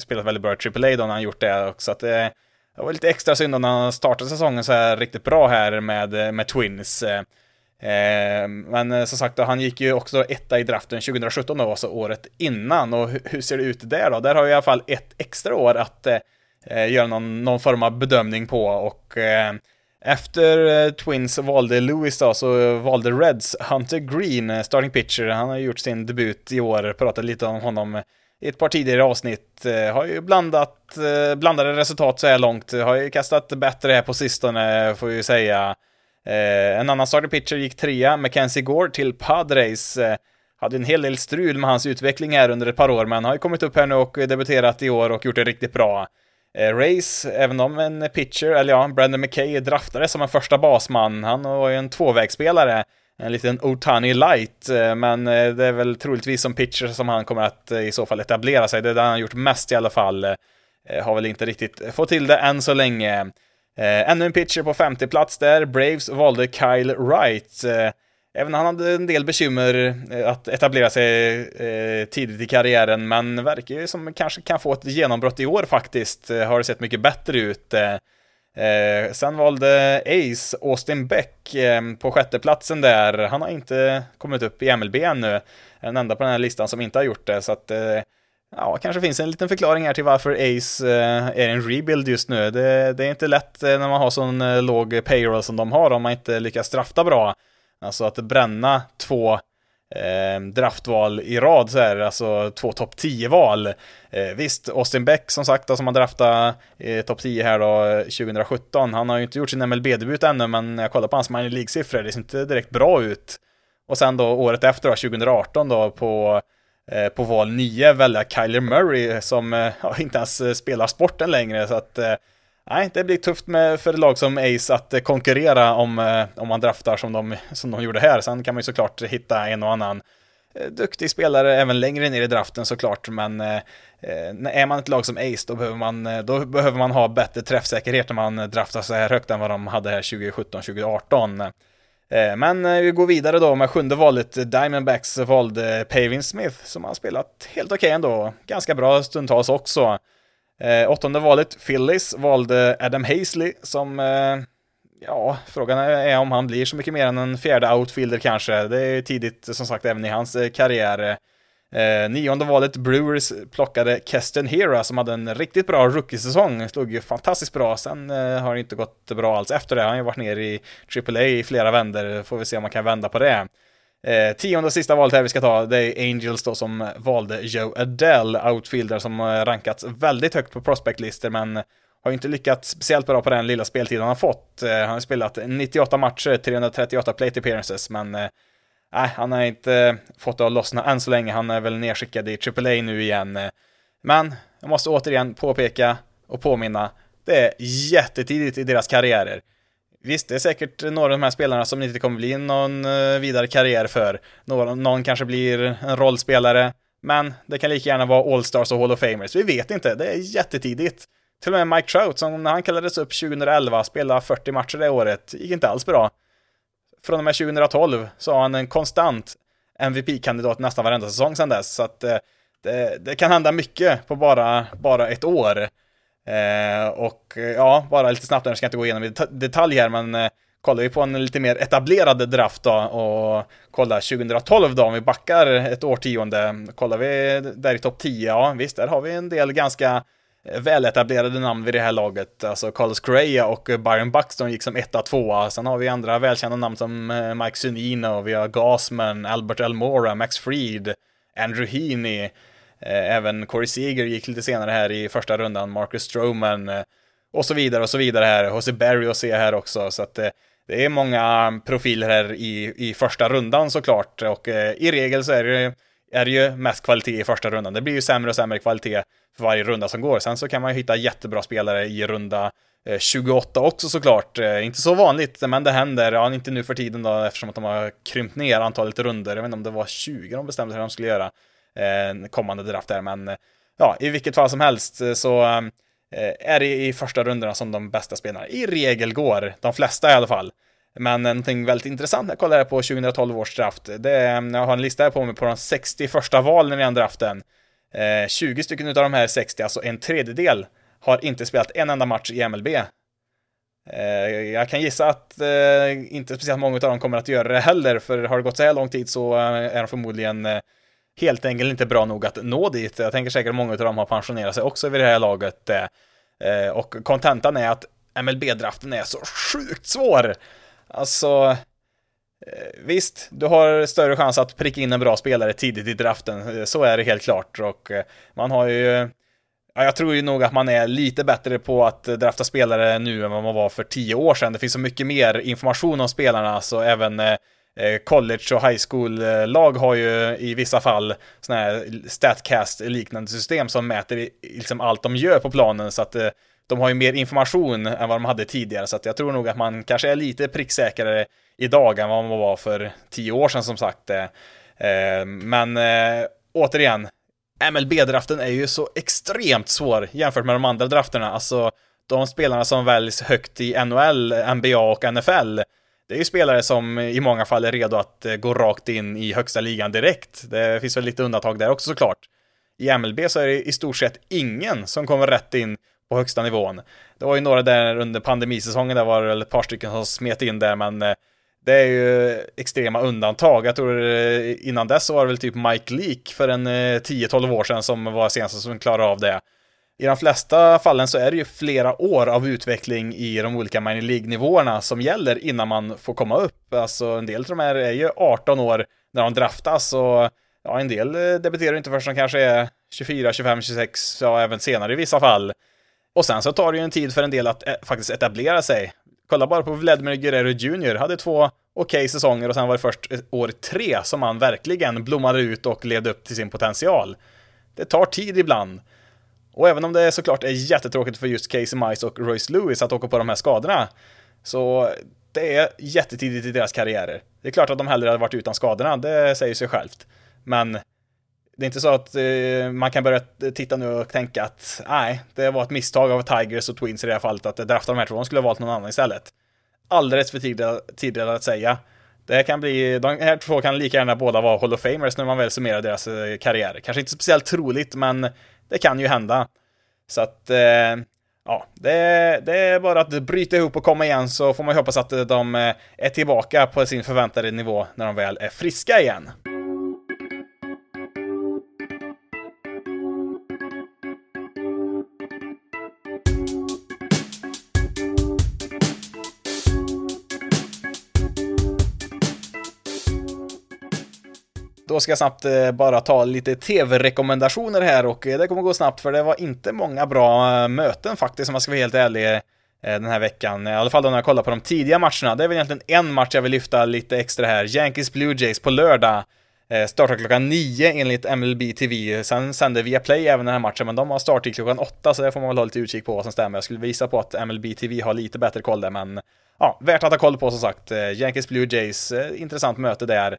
Speaker 1: spelat väldigt bra i AAA då när han gjort det. Så att det var lite extra synd när han startade säsongen så här riktigt bra här med, med Twins. Eh, men eh, som sagt, då, han gick ju också etta i draften 2017 då, alltså året innan. Och hur ser det ut där då? Där har vi i alla fall ett extra år att eh, göra någon, någon form av bedömning på. Och eh, efter eh, Twins valde Lewis då, så valde Reds Hunter Green, eh, starting pitcher. Han har gjort sin debut i år, pratade lite om honom eh, i ett par tidigare avsnitt. Har ju blandat, blandade resultat så här långt. Har ju kastat bättre här på sistone, får vi säga. En annan starting pitcher gick trea, Mackenzie Gore, till Padres. Hade en hel del strul med hans utveckling här under ett par år, men har ju kommit upp här nu och debuterat i år och gjort det riktigt bra. Eh, Race, även om en pitcher, eller ja, Brandon McKay draftade som en första basman. Han var ju en tvåvägsspelare en liten Otani light, eh, men eh, det är väl troligtvis som pitcher som han kommer att i så fall etablera sig. Det är det han har gjort mest i alla fall. Har väl inte riktigt fått till det än så länge. Ännu en pitcher på 50 plats där. Braves valde Kyle Wright. Även han hade en del bekymmer eh, att etablera sig eh, tidigt i karriären, men verkar ju som kanske kan få ett genombrott i år faktiskt. Eh, har det sett mycket bättre ut. Sen valde Ace Austin Beck på sjätteplatsen där. Han har inte kommit upp i MLB ännu. Den enda på den här listan som inte har gjort det, så att ja, kanske finns en liten förklaring här till varför Ace är en rebuild just nu. Det, det är inte lätt när man har sån låg payroll som de har om man inte lyckas drafta bra. Alltså att bränna två eh, draftval i rad så här, alltså två topp 10-val. Eh, visst, Austin Beck som sagt, då, som har draftat eh, topp 10 här då eh, 2017, han har ju inte gjort sin MLB-debut ännu, men jag kollar på hans minor League-siffror, det ser inte direkt bra ut. Och sen då året efter, då, 2018 då, på eh, på val 9 välja Kyler Murray som eh, ja, inte ens eh, spelar sporten längre så att eh, Nej, det blir tufft med, för lag som Ace att eh, konkurrera om, eh, om man draftar som de, som de gjorde här. Sen kan man ju såklart hitta en och annan eh, duktig spelare även längre ner i draften såklart, men eh, är man ett lag som Ace då behöver, man, då behöver man ha bättre träffsäkerhet när man draftar så här högt än vad de hade här 2017-2018. Eh, men vi går vidare då med sjunde valet, Diamondbacks valde Pavin Smith som har spelat helt okej okay ändå, ganska bra stundtals också. Eh, åttonde valet, Phillies, valde Adam Hazley som, eh, ja, frågan är om han blir så mycket mer än en fjärde outfielder kanske. Det är tidigt, som sagt, även i hans eh, karriär. Eh, nionde valet, Brewers plockade Keston Hera som hade en riktigt bra rookie-säsong. Slog ju fantastiskt bra, sen eh, har det inte gått bra alls efter det. Han har ju varit ner i AAA i flera vänder, får vi se om man kan vända på det. Eh, tionde och sista valet här vi ska ta, det är Angels då som valde Joe Adele, outfielder som eh, rankats väldigt högt på prospectlistor men har inte lyckats speciellt bra på den lilla speltid han har fått. Eh, han har spelat 98 matcher, 338 plate appearances, men eh, äh, han har inte fått det att lossna än så länge. Han är väl nedskickad i AAA nu igen. Men jag måste återigen påpeka och påminna, det är jättetidigt i deras karriärer. Visst, det är säkert några av de här spelarna som inte kommer bli någon eh, vidare karriär för. Någon, någon kanske blir en rollspelare, men det kan lika gärna vara All-Stars och Hall of Famers. Vi vet inte, det är jättetidigt. Till och med Mike Trout, som när han kallades upp 2011, spelade 40 matcher det året, gick inte alls bra. Från och med 2012 så har han en konstant MVP-kandidat nästan varenda säsong sedan dess, så att eh, det, det, kan hända mycket på bara, bara ett år. Eh, och eh, ja, bara lite snabbt, jag ska inte gå igenom i detalj här, men eh, kollar vi på en lite mer etablerad draft då och kollar 2012 då, om vi backar ett årtionde, kollar vi där i topp 10, ja visst, där har vi en del ganska eh, väletablerade namn vid det här laget. Alltså Carlos Correa och Byron Buxton gick som etta, tvåa. Sen har vi andra välkända namn som eh, Mike Sunino, vi har Gasman, Albert Elmora, Max Fried, Andrew Heaney, Eh, även Corey Seager gick lite senare här i första rundan, Marcus Stroman eh, och så vidare och så vidare här. Jose Berry och se här också, så att eh, det är många profiler här i, i första rundan såklart och i regel så är det, är det ju mest kvalitet i första rundan. Det blir ju sämre och sämre kvalitet för varje runda som går. Sen så kan man ju hitta jättebra spelare i runda 28 också såklart. Inte så vanligt, men det händer. Ja, inte nu för tiden då, eftersom att de har krympt ner antalet runder. Jag vet inte om det var 20 de bestämde sig att de skulle göra Eh, kommande draft där, men eh, ja, i vilket fall som helst eh, så är det i första rundorna som de bästa spelarna i regel går. De flesta i alla fall. Men någonting väldigt intressant när jag kollar på 2012 års draft, det är, jag har en lista här på mig på de 60 första valen i den draften. 20 stycken av de här 60, alltså en tredjedel, har inte spelat en enda match i MLB. Jag kan gissa att inte speciellt många av dem kommer att göra det heller, för har det gått så här lång tid så är de förmodligen helt enkelt inte bra nog att nå dit. Jag tänker säkert att många av dem har pensionerat sig också vid det här laget. Eh, eh, och kontentan är att MLB-draften är så sjukt svår. Alltså, eh, visst, du har större chans att pricka in en bra spelare tidigt i draften. Så är det helt klart. Och man har ju Ja, jag tror ju nog att man är lite bättre på att drafta spelare nu än vad man var för tio år sedan. Det finns så mycket mer information om spelarna, så även eh, Eh, college och high school-lag eh, har ju i vissa fall sådana här statcast-liknande system som mäter liksom allt de gör på planen, så att eh, de har ju mer information än vad de hade tidigare, så att jag tror nog att man kanske är lite pricksäkrare idag än vad man var för tio år sedan som sagt. Men återigen, MLB-draften är ju så extremt svår jämfört med de andra drafterna. Alltså, de spelarna som väljs högt i NHL, NBA och NFL, det är ju spelare som i många fall är redo att eh, gå rakt in i högsta ligan direkt. Det finns väl lite undantag där också såklart. I MLB så är det i stort sett ingen som kommer rätt in på högsta nivån. Det var ju några där under pandemisäsongen, där var det ett par stycken som smet in där, men eh, det är ju extrema undantag. Jag tror eh, innan dess så var det väl typ Mike Leak för en 10-12 år sedan som var senast som klarade av det. I de flesta fallen så är det ju flera år av utveckling i de olika minor League-nivåerna som gäller innan man får komma upp. Alltså en del av de här är ju 18 år när de draftas och ja, en del eh, debuterar inte förrän de kanske är 24, 25, 26, ja även senare i vissa fall. Och sen så tar det ju en tid för en del att eh, faktiskt etablera sig. Kolla bara på Vladimir Guerrero Jr. Hade två okej okay säsonger och sen var det först eh, år tre som han verkligen blommade ut och levde upp till sin potential. Det tar tid ibland. Och även om det såklart är jättetråkigt för just Casey Mice och Royce Lewis att åka på de här skadorna, så det är jättetidigt i deras karriärer. Det är klart att de hellre hade varit utan skadorna, det säger sig självt. Men det är inte så att eh, man kan börja titta nu och tänka att nej, det var ett misstag av Tigers och Twins i det här fallet att drafta de här två. De skulle ha valt någon annan istället. Alldeles för tidigt, att säga. Det här kan bli, de här två kan lika gärna båda vara Hall of Famers när man väl summerar deras eh, karriärer. Kanske inte speciellt troligt, men det kan ju hända. Så att, eh, ja, det, det, är bara att bryta ihop och komma igen så får man hoppas att de eh, är tillbaka på sin förväntade nivå när de väl är friska igen. Då ska jag snabbt eh, bara ta lite tv-rekommendationer här och eh, det kommer gå snabbt för det var inte många bra eh, möten faktiskt om jag ska vara helt ärlig den här veckan. I alla fall då när jag kollar på de tidiga matcherna. Det är väl egentligen en match jag vill lyfta lite extra här. Yankees Blue Jays på lördag. Startar klockan 9 enligt MLB TV. Sen sänder Viaplay även den här matchen, men de har starttid klockan 8, så det får man väl ha lite utkik på vad som stämmer. Jag skulle visa på att MLB TV har lite bättre koll där, men ja, värt att ha koll på som sagt. Yankees Blue Jays, intressant möte där.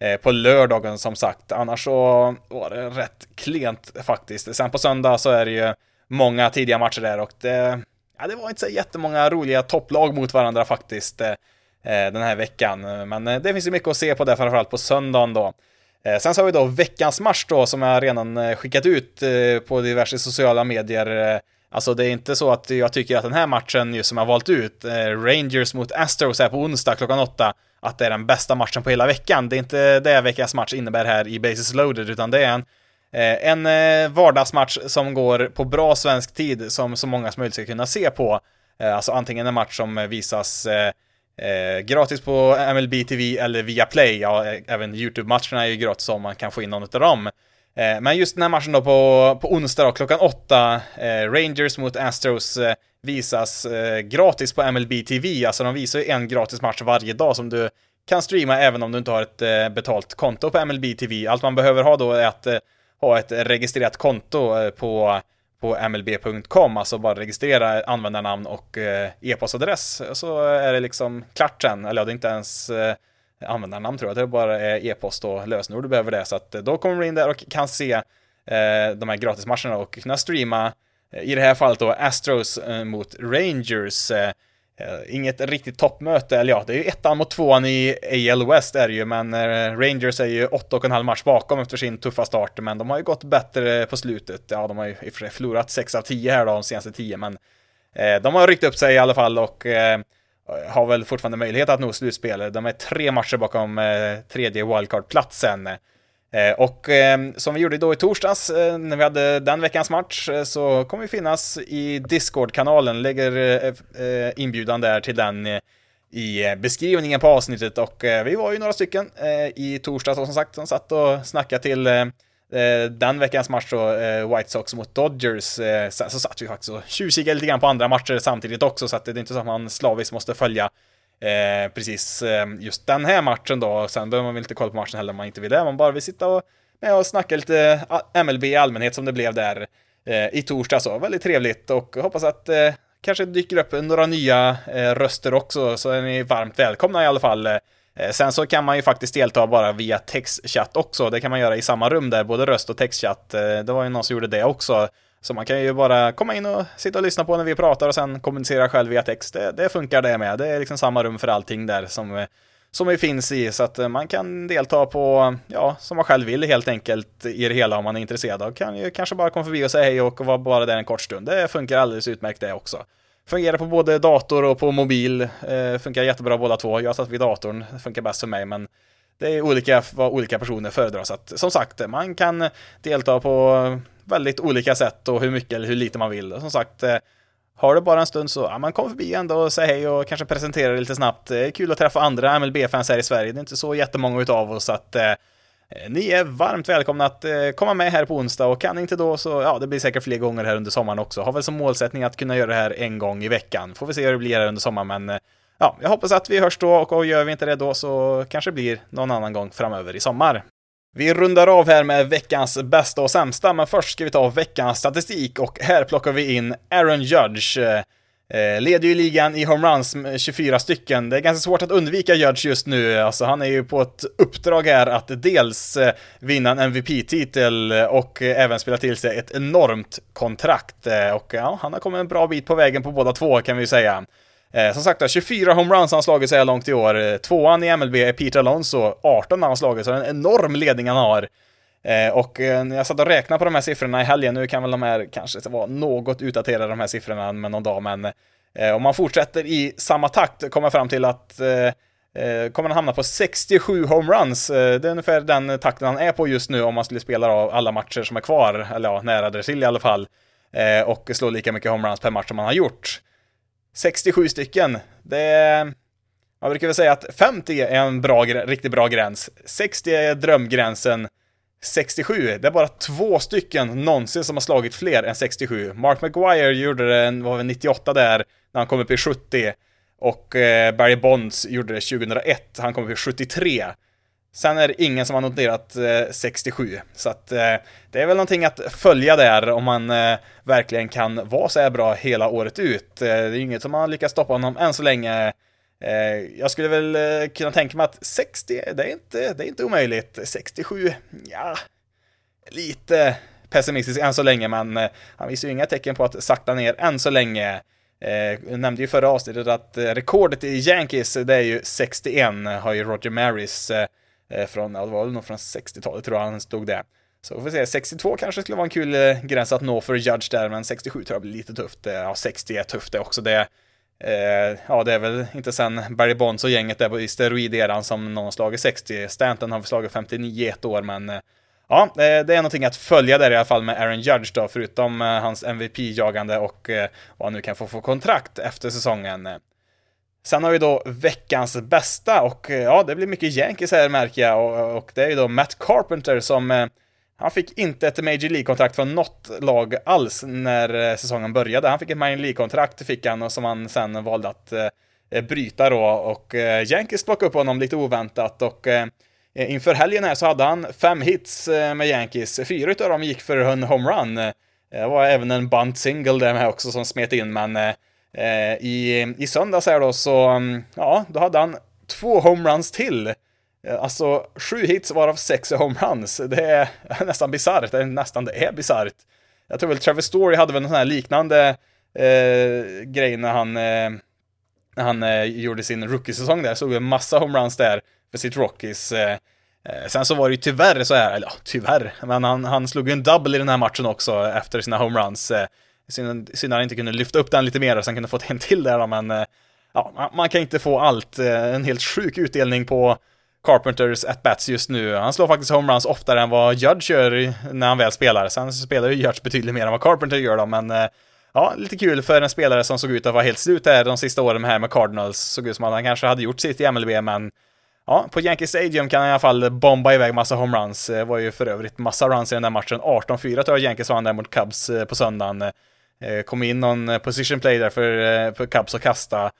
Speaker 1: Eh, på lördagen som sagt. Annars så var det rätt klent faktiskt. Sen på söndag så är det ju många tidiga matcher där och det, ja, det var inte så jättemånga roliga topplag mot varandra faktiskt eh, eh, den här veckan. Men det finns ju mycket att se på det, framförallt på söndagen då. Sen så har vi då veckans match då som jag redan skickat ut på diverse sociala medier. Alltså det är inte så att jag tycker att den här matchen just som jag valt ut, Rangers mot Astros här på onsdag klockan åtta, att det är den bästa matchen på hela veckan. Det är inte det veckans match innebär här i Basis loaded, utan det är en, eh, en eh, vardagsmatch som går på bra svensk tid som så många som möjligt ska kunna se på. Eh, alltså antingen en match som visas gratis på MLB TV eller via Play. Ja, även YouTube-matcherna är ju gratis om man kan få in någon av dem. Men just den här matchen då på, på onsdag då, klockan åtta, Rangers mot Astros visas eh, gratis på MLB TV, alltså de visar ju en gratis match varje dag som du kan streama även om du inte har ett eh, betalt konto på MLB TV. Allt man behöver ha då är att eh, ha ett registrerat konto på på mlb.com, alltså bara registrera användarnamn och eh, e-postadress, så är det liksom klart sen, eller ja, det är inte ens eh, användarnamn tror jag, det är bara e-post och lösenord du behöver det, så att då kommer du in där och kan se eh, de här gratismatcherna och kunna streama, i det här fallet då Astros eh, mot Rangers, eh, eh, inget riktigt toppmöte, eller ja, det är ju ettan mot tvåan i AL West är det ju, men eh, Rangers är ju åtta och en halv match bakom efter sin tuffa start, men de har ju gått bättre på slutet. Ja, de har ju i och för sig förlorat sex av tio här då, de senaste tio, men eh, de har ryckt upp sig i alla fall och har väl fortfarande möjlighet att nå slutspel. De är tre matcher bakom tredje wildcard-platsen. Eh, och ehm, som vi gjorde då i torsdags eh, när vi hade den veckans match eh, så kommer vi finnas i Discord-kanalen, lägger inbjudan där till den i beskrivningen på avsnittet. Och vi var ju några stycken i torsdags som sagt som satt och snackade till den veckans match då, White Sox mot Dodgers, sen så satt vi faktiskt och tjuvkikade lite grann på andra matcher samtidigt också, så att det är inte så att man slaviskt måste följa Eh, precis eh, just den här matchen då. Sen behöver man väl inte kolla på matchen heller om man inte vill det. Man bara vill sitta och, med och snacka lite ah, MLB i allmänhet som det blev där eh, i torsdag så. Väldigt trevligt och hoppas att eh, kanske dyker upp några nya eh, röster också så är ni varmt välkomna i alla fall. Eh, sen så kan man ju faktiskt delta bara via textchatt också. Det kan man göra i samma rum där, både röst och textchatt. Eh, det var ju någon som gjorde det också. Så man kan ju bara komma in och sitta och lyssna på när vi pratar och sen kommunicera själv via text. Det, det funkar det med. Det är liksom samma rum för allting där som, som vi finns i. Så att eh, man kan delta på, ja, som man själv vill helt enkelt i det hela om man är intresserad. Och kan ju kanske bara komma förbi och säga hej och vara bara där en kort stund. Det funkar alldeles utmärkt det också. Fungerar på både dator och på mobil. Eh, funkar jättebra båda två. Jag satt vid datorn, det funkar bäst för mig, men det är olika vad olika personer föredrar. Så att som sagt, man kan delta på väldigt olika sätt och hur mycket eller hur lite man vill. Och som sagt, eh, har du bara en stund så, ja, man kom förbi ändå och säg hej och kanske presentera dig lite snabbt. Det är kul att träffa andra MLB-fans här i Sverige. Det är inte så jättemånga utav oss, så att eh, ni är varmt välkomna att komma med här på onsdag och kan inte då så, ja, det blir säkert fler gånger här under sommaren också. Har väl som målsättning att kunna göra det här en gång i veckan. Får vi se hur det blir här under sommaren, men ja, jag hoppas att vi hörs då och, och gör vi inte det då så kanske det blir någon annan gång framöver i sommar. Vi rundar av här med veckans bästa och sämsta, men först ska vi ta veckans statistik och här plockar vi in Aaron Judge. Eh, leder ju ligan i homeruns med 24 stycken. Det är ganska svårt att undvika Judge just nu. Alltså han är ju på ett uppdrag här att dels eh, vinna en MVP-titel och eh, även spela till sig ett enormt kontrakt. Eh, och ja, han har kommit en bra bit på vägen på båda två kan vi ju säga. Eh, som sagt 24 homeruns har han slagit så här långt i år. Eh, tvåan i MLB är Peter Alonso, 18 har han slagit, så det är en enorm ledning han har. Eh, och eh, när jag satt och räknade på de här siffrorna i helgen, nu kan väl de här kanske vara något utdaterade de här siffrorna med någon dag, men eh, om man fortsätter i samma takt kommer jag fram till att eh, eh, kommer han hamna på 67 homeruns. Det är ungefär den takten han är på just nu om man skulle spela då alla matcher som är kvar, eller ja, nära därtill i alla fall. Och slå lika mycket homeruns per match som han har gjort. 67 stycken. Det är... Man brukar väl säga att 50 är en bra, riktigt bra gräns. 60 är drömgränsen. 67, det är bara två stycken någonsin som har slagit fler än 67. Mark McGuire gjorde det, var väl 98 där, när han kom upp i 70. Och eh, Barry Bonds gjorde det 2001, han kom upp i 73. Sen är det ingen som har noterat eh, 67, så att eh, det är väl någonting att följa där om man eh, verkligen kan vara så här bra hela året ut. Eh, det är inget som man har lyckats stoppa honom än så länge. Eh, jag skulle väl eh, kunna tänka mig att 60, det är inte, det är inte omöjligt. 67, ja, lite pessimistiskt än så länge, men han visar ju inga tecken på att sakta ner än så länge. jag nämnde ju förra avsnittet att rekordet i Yankees, det är ju 61, har ju Roger Maris Eh, från, ja, det var väl nog från 60-talet tror jag han stod där. Så vi får se, 62 kanske skulle vara en kul eh, gräns att nå för Judge där, men 67 tror jag blir lite tufft. Eh, ja, 60 är tufft det också. Det, eh, ja, det är väl inte sen Barry Bonds och gänget där i steroideran som någon har slagit 60. Stanton har väl slagit 59 ett år, men ja, det är någonting att följa där i alla fall med Aaron Judge då, förutom hans MVP-jagande och vad han nu kan få för kontrakt efter säsongen. Sen har vi då veckans bästa och eh, ja, det blir mycket Yankees här märker jag och, och det är ju då Matt Carpenter som eh, Han fick inte ett Major League-kontrakt från något lag alls när eh, säsongen började. Han fick ett Major League-kontrakt, fick han, och som han sen valde att eh, bryta då. Och eh, Yankees plockade upp honom lite oväntat och eh, inför helgen här så hade han fem hits med Yankees. Fyra utav dem gick för en homerun. Det var även en bunt single där med också som smet in, men Eh, i, i söndags här då så, mm, ja, då hade han två homeruns till. Eh, alltså sju hits varav sex är homeruns. Det är [laughs] nästan bisarrt, det är nästan det är bisarrt. Jag tror väl Travis Story hade väl en sån här liknande eh, grej när han, eh, när han eh, gjorde sin rookie-säsong där, såg en massa homeruns där för sitt Rockies. Eh, eh, sen så var det ju tyvärr så här, eller ja, tyvärr, men han, han slog ju en double i den här matchen också efter sina homeruns. Synd, synd att han inte kunde lyfta upp den lite mer och sen kunde fått en till där då, men eh, ja, man, kan inte få allt. Eh, en helt sjuk utdelning på Carpenters at-bats just nu. Han slår faktiskt homeruns oftare än vad Judge gör när han väl spelar. Sen spelar ju Judge betydligt mer än vad Carpenter gör då, men eh, ja, lite kul för en spelare som såg ut att vara helt slut där de sista åren här med Cardinals. Såg ut som att han kanske hade gjort sitt i MLB, men ja, på Yankee Stadium kan han i alla fall bomba iväg massa homeruns. Det var ju för övrigt massa runs i den där matchen. 18-4 tror jag Yankees vann där mot Cubs på söndagen. Eh, kom in någon eh, position play där för, eh, för Cubs att kasta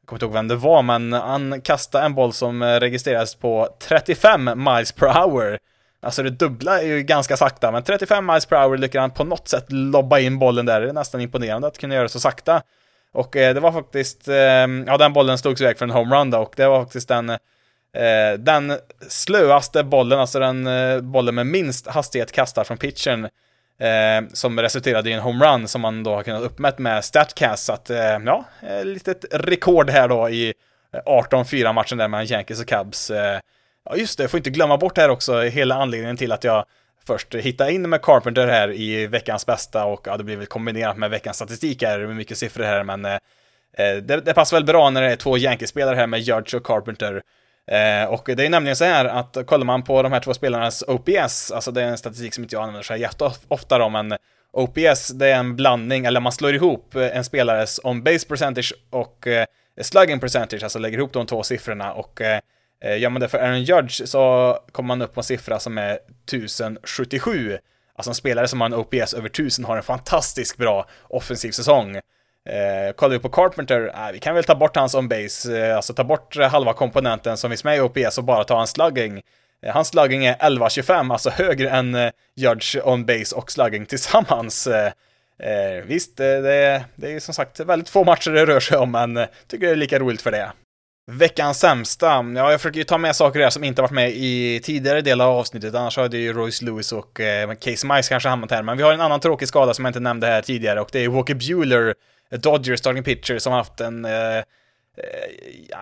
Speaker 1: jag kommer inte ihåg vem det var, men han kastade en boll som registrerades på 35 miles per hour. Alltså det dubbla är ju ganska sakta, men 35 miles per hour lyckades han på något sätt lobba in bollen där. Det är nästan imponerande att kunna göra så sakta. Och det var faktiskt, ja den bollen slogs iväg för en homerun då, och det var faktiskt den, den slöaste bollen, alltså den bollen med minst hastighet kastad från pitchen Eh, som resulterade i en homerun som man då har kunnat uppmätt med Statcast. Så att, eh, ja, ett litet rekord här då i eh, 18-4 matchen där mellan Yankees och Cubs. Eh, ja, just det, får inte glömma bort här också hela anledningen till att jag först hittade in med Carpenter här i veckans bästa och ja, det blir väl kombinerat med veckans statistik här med mycket siffror här, men eh, eh, det, det, passar väl bra när det är två Yankees-spelare här med Judge och Carpenter. Eh, och det är nämligen så här att kollar man på de här två spelarnas OPS, alltså det är en statistik som inte jag använder så jätteofta då, men OPS det är en blandning, eller man slår ihop eh, en spelares on-base percentage och eh, slugging percentage, alltså lägger ihop de två siffrorna och eh, eh gör man det för Aaron Judge så kommer man upp på en siffra som är 1077. Alltså en spelare som har en OPS över 1000 har en fantastiskt bra offensiv säsong. Eh, kollar vi på Carpenter, eh, vi kan väl ta bort hans on-base, eh, alltså ta bort eh, halva komponenten som finns med i OPS och bara ta hans slugging. Eh, hans slugging är 11.25, alltså högre än eh, Judge on-base och slugging tillsammans. Eh, eh visst, det, det är ju som sagt väldigt få matcher det rör sig om, men eh, tycker det är lika roligt för det. Veckans sämsta, ja jag försöker ju ta med saker där som inte varit med i tidigare delar av avsnittet, annars hade ju Royce Lewis och eh, Case Mice kanske hamnat här, men vi har en annan tråkig skada som jag inte nämnde här tidigare och det är Walker Bueller Eh, Dodgers starting pitcher som haft en eh, eh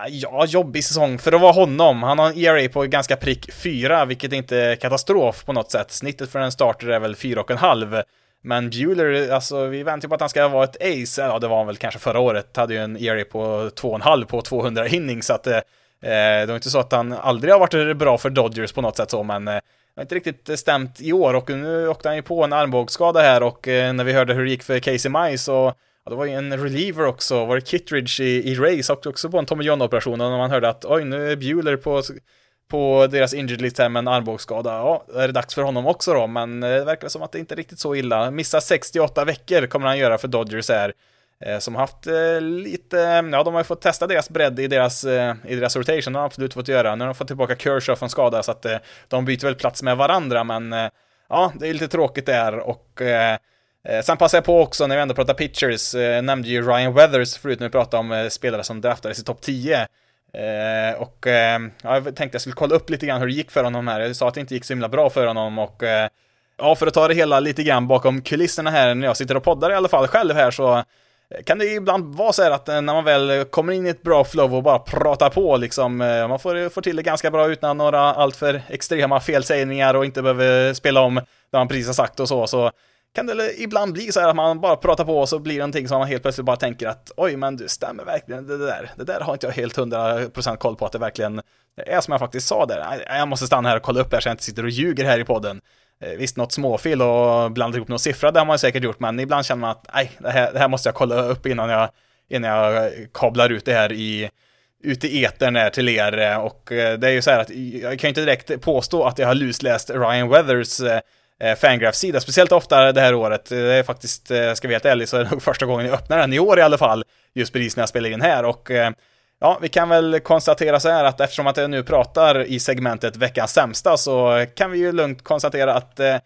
Speaker 1: ja, jobbig säsong för att vara honom. Han har en ERA på ganska prick 4, vilket inte är katastrof på något sätt. Snittet för en starter är väl 4,5. Men Bueller, alltså vi väntar ju på att han ska vara ett ace. Ja, det var han väl kanske förra året. Hade ju en ERA på 2,5 på 200 innings, så att eh, det var inte så att han aldrig har varit bra för Dodgers på något sätt så, men eh, det har inte riktigt eh, stämt i år och nu åkte han ju på en armbågsskada här och eh, när vi hörde hur det gick för Casey Mice så Ja, det var ju en reliever också, var det Kittridge i, i Race åkte också på en Tommy John-operation och när man hörde att oj, nu är Bueller på, på deras injured list här med en armbågsskada, ja, är det dags för honom också då, men eh, det verkar som att det inte är riktigt så illa. Missar 68 veckor kommer han göra för Dodgers här, eh, som haft eh, lite, ja, de har ju fått testa deras bredd i deras, i deras rotation, de har absolut fått göra. Nu har de fått tillbaka Kershaw från skada, så att de byter väl plats med varandra, men ja, det är lite tråkigt där och Eh, sen passar jag på också när vi ändå pratar pitchers, eh, nämnde ju Ryan Weathers förut när vi pratade om eh, spelare som draftades i topp 10. Eh, och eh, jag tänkte jag skulle kolla upp lite grann hur det gick för honom här. Jag sa att det inte gick så himla bra för honom och eh, ja, för att ta det hela lite grann bakom kulisserna här när jag sitter och poddar i alla fall själv här så eh, kan det ibland vara så här att eh, när man väl kommer in i ett bra flow och bara pratar på liksom, eh, man får, får till det ganska bra utan några alltför extrema felsägningar och inte behöver spela om det man precis har sagt och så, så kan det ibland bli så här att man bara pratar på och så blir det någonting som man helt plötsligt bara tänker att oj, men du stämmer verkligen det där. Det där har inte jag helt hundra procent koll på att det verkligen är som jag faktiskt sa där. Jag måste stanna här och kolla upp här så jag inte sitter och ljuger här i podden. Eh, visst, något småfel och blandar ihop någon siffra, det har man säkert gjort, men ibland känner man att nej, det här, det här måste jag kolla upp innan jag, innan jag eh, kablar ut det här i, ut i etern till er. Eh, och det är ju så här att jag kan ju inte direkt påstå att jag har lusläst Ryan Weathers eh, Fangraphs sida, speciellt ofta det här året. Eh, det är faktiskt, eh, ska vi vara helt ärlig, så är det nog första gången jag öppnar den i år i alla fall, just precis när jag spelar in här och eh, Ja, vi kan väl konstatera så här att eftersom att jag nu pratar i segmentet veckans sämsta så kan vi ju lugnt konstatera att eh,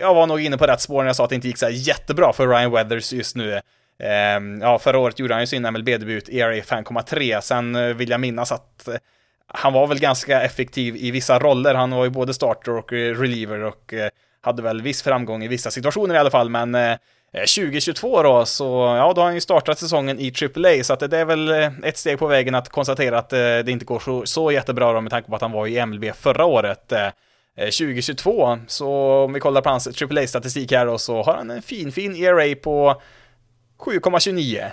Speaker 1: jag var nog inne på rätt spår när jag sa att det inte gick så här jättebra för Ryan Weathers just nu. Eh, ja, förra året gjorde han ju sin MLB-debut, ERA 5,3. Sen eh, vill jag minnas att eh, han var väl ganska effektiv i vissa roller. Han var ju både starter och reliever och eh, hade väl viss framgång i vissa situationer i alla fall, men eh, eh, 2022 då, så ja, då har han ju startat säsongen i AAA, så att det är väl eh, ett steg på vägen att konstatera att det inte går så, så jättebra då med tanke på att han var i MLB förra året. 2022, så om vi kollar på hans AAA-statistik här då, så har han en fin, fin ERA på 7,29.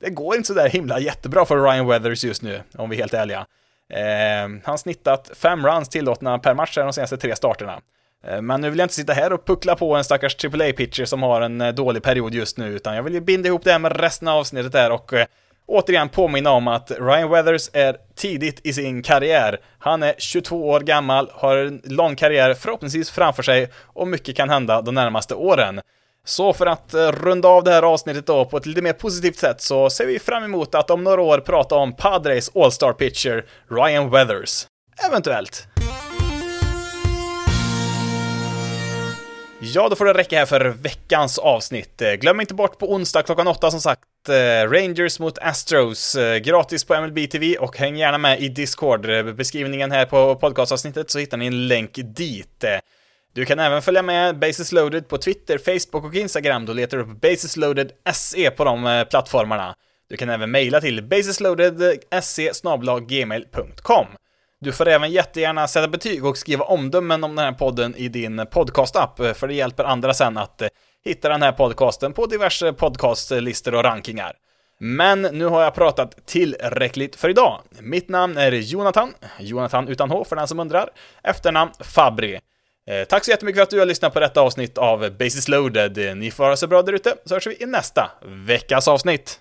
Speaker 1: Det går inte så där himla jättebra för Ryan Weathers just nu, om vi är helt ärliga. Eh, han har snittat fem runs tillåtna per match de senaste tre starterna. Eh, men nu vill jag inte sitta här och puckla på en stackars AAA-pitcher som har en eh, dålig period just nu, utan jag vill ju binda ihop det här med resten av avsnittet där och eh, återigen påminna om att Ryan Weathers är tidigt i sin karriär. Han är 22 år gammal, har en lång karriär förhoppningsvis framför sig och mycket kan hända de närmaste åren. Så för att runda av det här avsnittet då på ett lite mer positivt sätt så ser vi fram emot att om några år prata om Padres All-Star pitcher Ryan Weathers. Eventuellt. Ja, då får det räcka här för veckans avsnitt. Eh, glöm inte bort på onsdag klockan åtta som sagt, eh, Rangers mot Astros, eh, gratis på MLB TV och häng gärna med i Discord. Beskrivningen här på podcastavsnittet så hittar ni en länk dit. Du kan även följa med Basis Loaded på Twitter, Facebook och Instagram. Då letar du upp Basis Loaded SE på de plattformarna. Du kan även mejla till basisloaded.se gmail.com. Du får även jättegärna sätta betyg och skriva omdömen om den här podden i din podcastapp, eh, för det hjälper andra sen att eh, hitta den här podcasten på diverse podcastlistor och rankingar. Men nu har jag pratat tillräckligt för idag. Mitt namn är Jonathan, Jonathan utan H för den som undrar, efternamn Fabri. Eh, tack så jättemycket för att du har lyssnat på detta avsnitt av Basis loaded. Eh, ni får ha det så bra där ute, så hörs vi i nästa veckas avsnitt.